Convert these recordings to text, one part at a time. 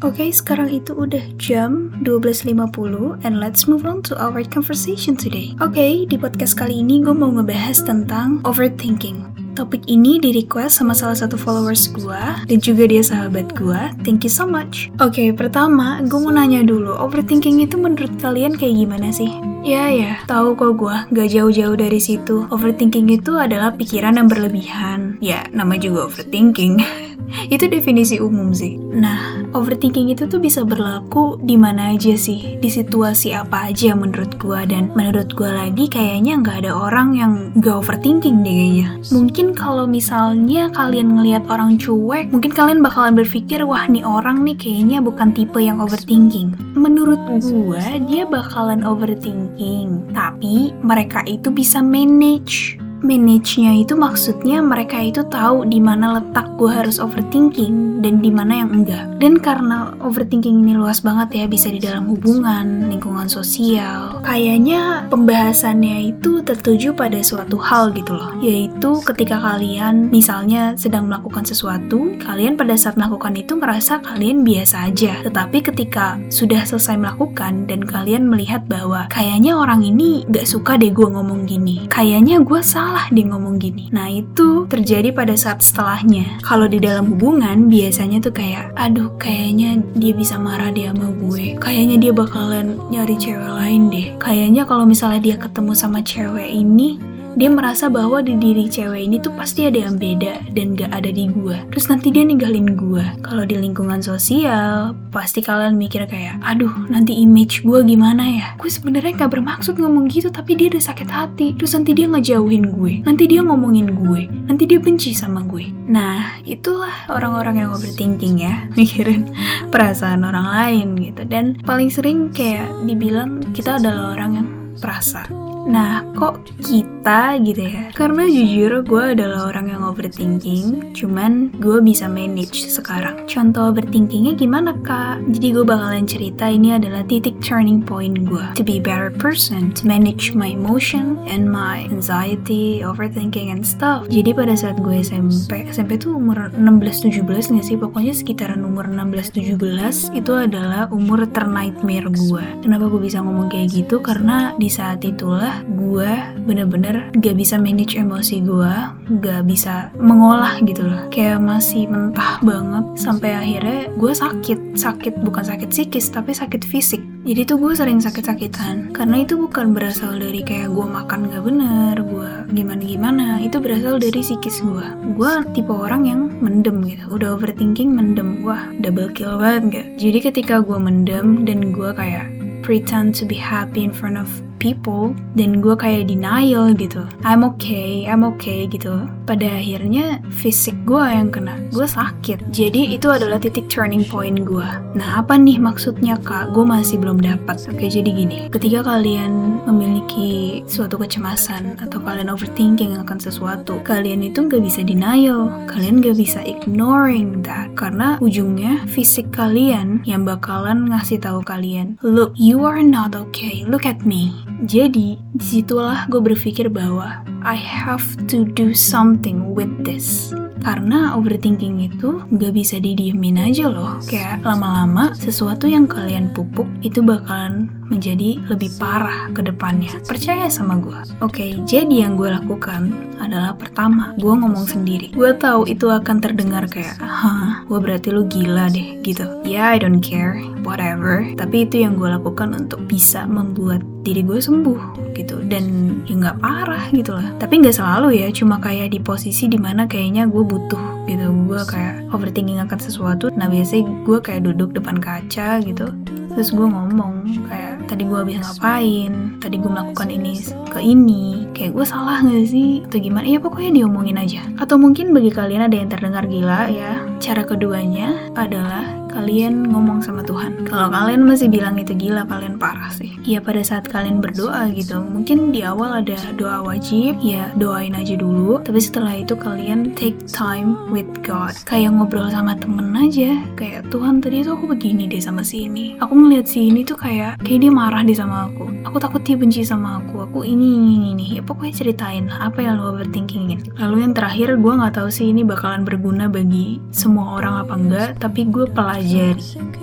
Oke, okay, sekarang itu udah jam 12.50 and let's move on to our conversation today. Oke, okay, di podcast kali ini gue mau ngebahas tentang overthinking. Topik ini di request sama salah satu followers gue dan juga dia sahabat gue. Thank you so much. Oke, okay, pertama gue mau nanya dulu, overthinking itu menurut kalian kayak gimana sih? Ya ya, tahu kok gue gak jauh-jauh dari situ. Overthinking itu adalah pikiran yang berlebihan. Ya, nama juga overthinking. itu definisi umum sih. Nah, overthinking itu tuh bisa berlaku di mana aja sih, di situasi apa aja menurut gua dan menurut gua lagi kayaknya nggak ada orang yang gak overthinking deh kayaknya. Mungkin kalau misalnya kalian ngelihat orang cuek, mungkin kalian bakalan berpikir wah nih orang nih kayaknya bukan tipe yang overthinking. Menurut gua dia bakalan overthinking, tapi mereka itu bisa manage manage-nya itu maksudnya mereka itu tahu di mana letak gue harus overthinking dan di mana yang enggak. Dan karena overthinking ini luas banget ya, bisa di dalam hubungan, lingkungan sosial. Kayaknya pembahasannya itu tertuju pada suatu hal gitu loh, yaitu ketika kalian misalnya sedang melakukan sesuatu, kalian pada saat melakukan itu ngerasa kalian biasa aja. Tetapi ketika sudah selesai melakukan dan kalian melihat bahwa kayaknya orang ini gak suka deh gue ngomong gini, kayaknya gue salah salah dia ngomong gini. Nah itu terjadi pada saat setelahnya. Kalau di dalam hubungan biasanya tuh kayak, aduh kayaknya dia bisa marah dia sama gue. Kayaknya dia bakalan nyari cewek lain deh. Kayaknya kalau misalnya dia ketemu sama cewek ini, dia merasa bahwa di diri cewek ini tuh pasti ada yang beda dan gak ada di gua. Terus nanti dia ninggalin gua. Kalau di lingkungan sosial, pasti kalian mikir kayak, aduh nanti image gua gimana ya? Gue sebenarnya gak bermaksud ngomong gitu, tapi dia udah sakit hati. Terus nanti dia ngejauhin gue. Nanti dia ngomongin gue. Nanti dia benci sama gue. Nah, itulah orang-orang yang overthinking ya, mikirin perasaan orang lain gitu. Dan paling sering kayak dibilang kita adalah orang yang perasa Nah, kok kita gitu ya? Karena jujur gue adalah orang yang overthinking, cuman gue bisa manage sekarang. Contoh overthinkingnya gimana kak? Jadi gue bakalan cerita ini adalah titik turning point gue. To be better person, to manage my emotion and my anxiety, overthinking and stuff. Jadi pada saat gue SMP, SMP tuh umur 16-17 gak sih? Pokoknya sekitaran umur 16-17 itu adalah umur ternightmare gue. Kenapa gue bisa ngomong kayak gitu? Karena di saat itulah gue bener-bener gak bisa manage emosi gue, gak bisa mengolah gitu loh. Kayak masih mentah banget sampai akhirnya gue sakit. Sakit bukan sakit psikis tapi sakit fisik. Jadi tuh gue sering sakit-sakitan Karena itu bukan berasal dari kayak gue makan gak bener Gue gimana-gimana Itu berasal dari psikis gue Gue tipe orang yang mendem gitu Udah overthinking mendem Wah double kill banget gak Jadi ketika gue mendem Dan gue kayak pretend to be happy in front of people dan gue kayak denial gitu. I'm okay I'm okay gitu. Pada akhirnya fisik gue yang kena. Gue sakit. Jadi itu adalah titik turning point gue nah apa nih maksudnya kak? Gue masih belum dapat. Oke jadi gini. Ketika kalian memiliki suatu kecemasan atau kalian overthinking akan sesuatu kalian itu gak bisa denial. Kalian gak bisa ignoring that. Karena ujungnya fisik kalian yang bakalan ngasih tahu kalian look you are not okay. Look at me jadi, di situlah gue berpikir bahwa I have to do something with this. Karena overthinking itu gak bisa didiemin aja loh. Kayak lama-lama sesuatu yang kalian pupuk itu bakalan menjadi lebih parah ke depannya. Percaya sama gue. Oke, okay, jadi yang gue lakukan adalah pertama, gue ngomong sendiri. Gue tahu itu akan terdengar kayak, hah, gue berarti lu gila deh, gitu. Yeah, I don't care, whatever. Tapi itu yang gue lakukan untuk bisa membuat diri gue sembuh gitu. Dan ya nggak parah gitu lah. Tapi nggak selalu ya cuma kayak di posisi di mana kayaknya gue butuh gitu. Gue kayak overthinking akan sesuatu. Nah biasanya gue kayak duduk depan kaca gitu. Terus gue ngomong kayak tadi gue habis ngapain? Tadi gue melakukan ini ke ini. Kayak gue salah gak sih? Atau gimana? Ya pokoknya diomongin aja. Atau mungkin bagi kalian ada yang terdengar gila ya. Cara keduanya adalah kalian ngomong sama Tuhan. Kalau kalian masih bilang itu gila, kalian parah sih. Ya pada saat kalian berdoa gitu, mungkin di awal ada doa wajib, ya doain aja dulu. Tapi setelah itu kalian take time with God. Kayak ngobrol sama temen aja. Kayak Tuhan tadi tuh aku begini deh sama si ini. Aku ngeliat si ini tuh kayak, kayak dia marah deh sama aku. Aku takut dia benci sama aku. Aku ini, ini, ini. Ya pokoknya ceritain lah apa yang lo overthinkingin lalu yang terakhir gue nggak tahu sih ini bakalan berguna bagi semua orang apa enggak tapi gue pelajari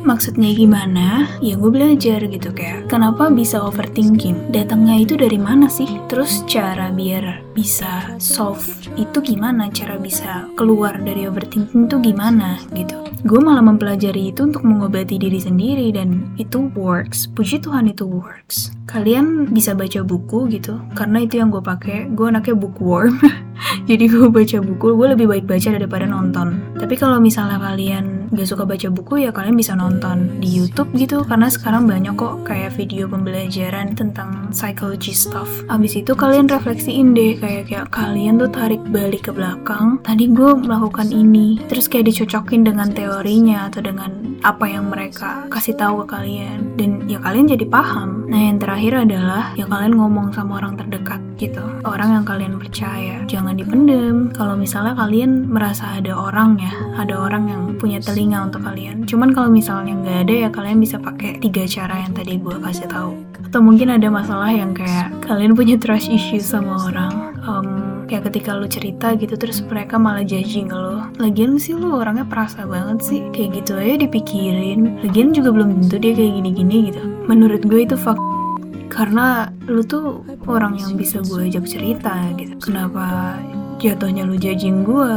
maksudnya gimana? Ya gue belajar gitu kayak kenapa bisa overthinking? Datangnya itu dari mana sih? Terus cara biar bisa solve itu gimana? Cara bisa keluar dari overthinking itu gimana? Gitu. Gue malah mempelajari itu untuk mengobati diri sendiri dan itu works. Puji Tuhan itu works. Kalian bisa baca buku gitu. Karena itu yang gue pakai. Gue anaknya bookworm. Jadi gue baca buku. Gue lebih baik baca daripada nonton. Tapi kalau misalnya kalian gak suka baca buku ya kalian bisa nonton di YouTube gitu. Karena sekarang banyak kok kayak video pembelajaran tentang psychology stuff. Abis itu kalian refleksiin deh kayak kayak kalian tuh tarik balik ke belakang tadi gue melakukan ini. Terus kayak dicocokin dengan teorinya atau dengan apa yang mereka kasih tahu ke kalian. Dan ya kalian jadi paham. Nah yang terakhir adalah ya kalian ngomong sama orang terdekat gitu. Orang yang kalian percaya. Jangan dipendem. Kalau misalnya kalian merasa ada orang ya ada orang yang punya telinga untuk kalian. Cuman kalau misalnya nggak ada ya kalian bisa pakai tiga cara yang tadi gue kasih tahu. Atau mungkin ada masalah yang kayak kalian punya trust issue sama orang. Um, kayak ketika lu cerita gitu terus mereka malah judging lo lagian sih lu orangnya perasa banget sih. Kayak gitu aja dipikirin. Lagian juga belum tentu dia kayak gini-gini gitu. Menurut gue itu fuck. Karena lu tuh orang yang bisa gue ajak cerita gitu. Kenapa jatuhnya lu judging gue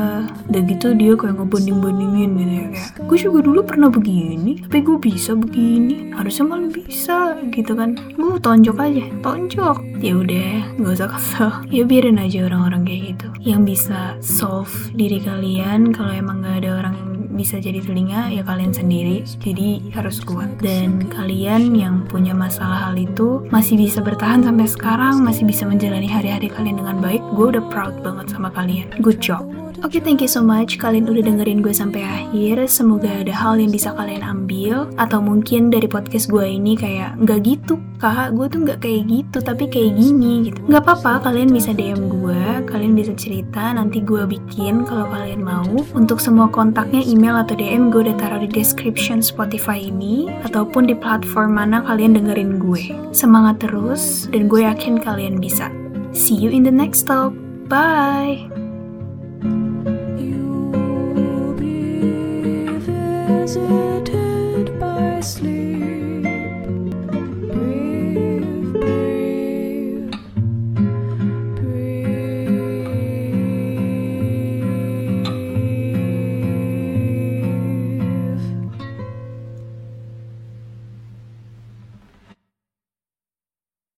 udah gitu dia kayak ngebanding-bandingin gitu ya kayak gue juga dulu pernah begini tapi gue bisa begini harusnya malah bisa gitu kan. Gue tonjok aja tonjok. Ya udah gak usah kesel. Ya biarin aja orang-orang kayak gitu. Yang bisa solve diri kalian kalau emang gak ada orang yang bisa jadi telinga ya kalian sendiri. Jadi harus kuat. Dan kalian yang punya masalah hal itu masih bisa bertahan sampai sekarang masih bisa menjalani hari-hari kalian dengan baik. Gue udah proud banget sama kalian. Good job Oke, okay, thank you so much. Kalian udah dengerin gue sampai akhir. Semoga ada hal yang bisa kalian ambil. Atau mungkin dari podcast gue ini kayak, nggak gitu, kak. Gue tuh nggak kayak gitu, tapi kayak gini gitu. Nggak apa-apa, kalian bisa DM gue. Kalian bisa cerita, nanti gue bikin kalau kalian mau. Untuk semua kontaknya, email atau DM gue udah taruh di description Spotify ini. Ataupun di platform mana kalian dengerin gue. Semangat terus, dan gue yakin kalian bisa. See you in the next talk. Bye! Visited by sleep.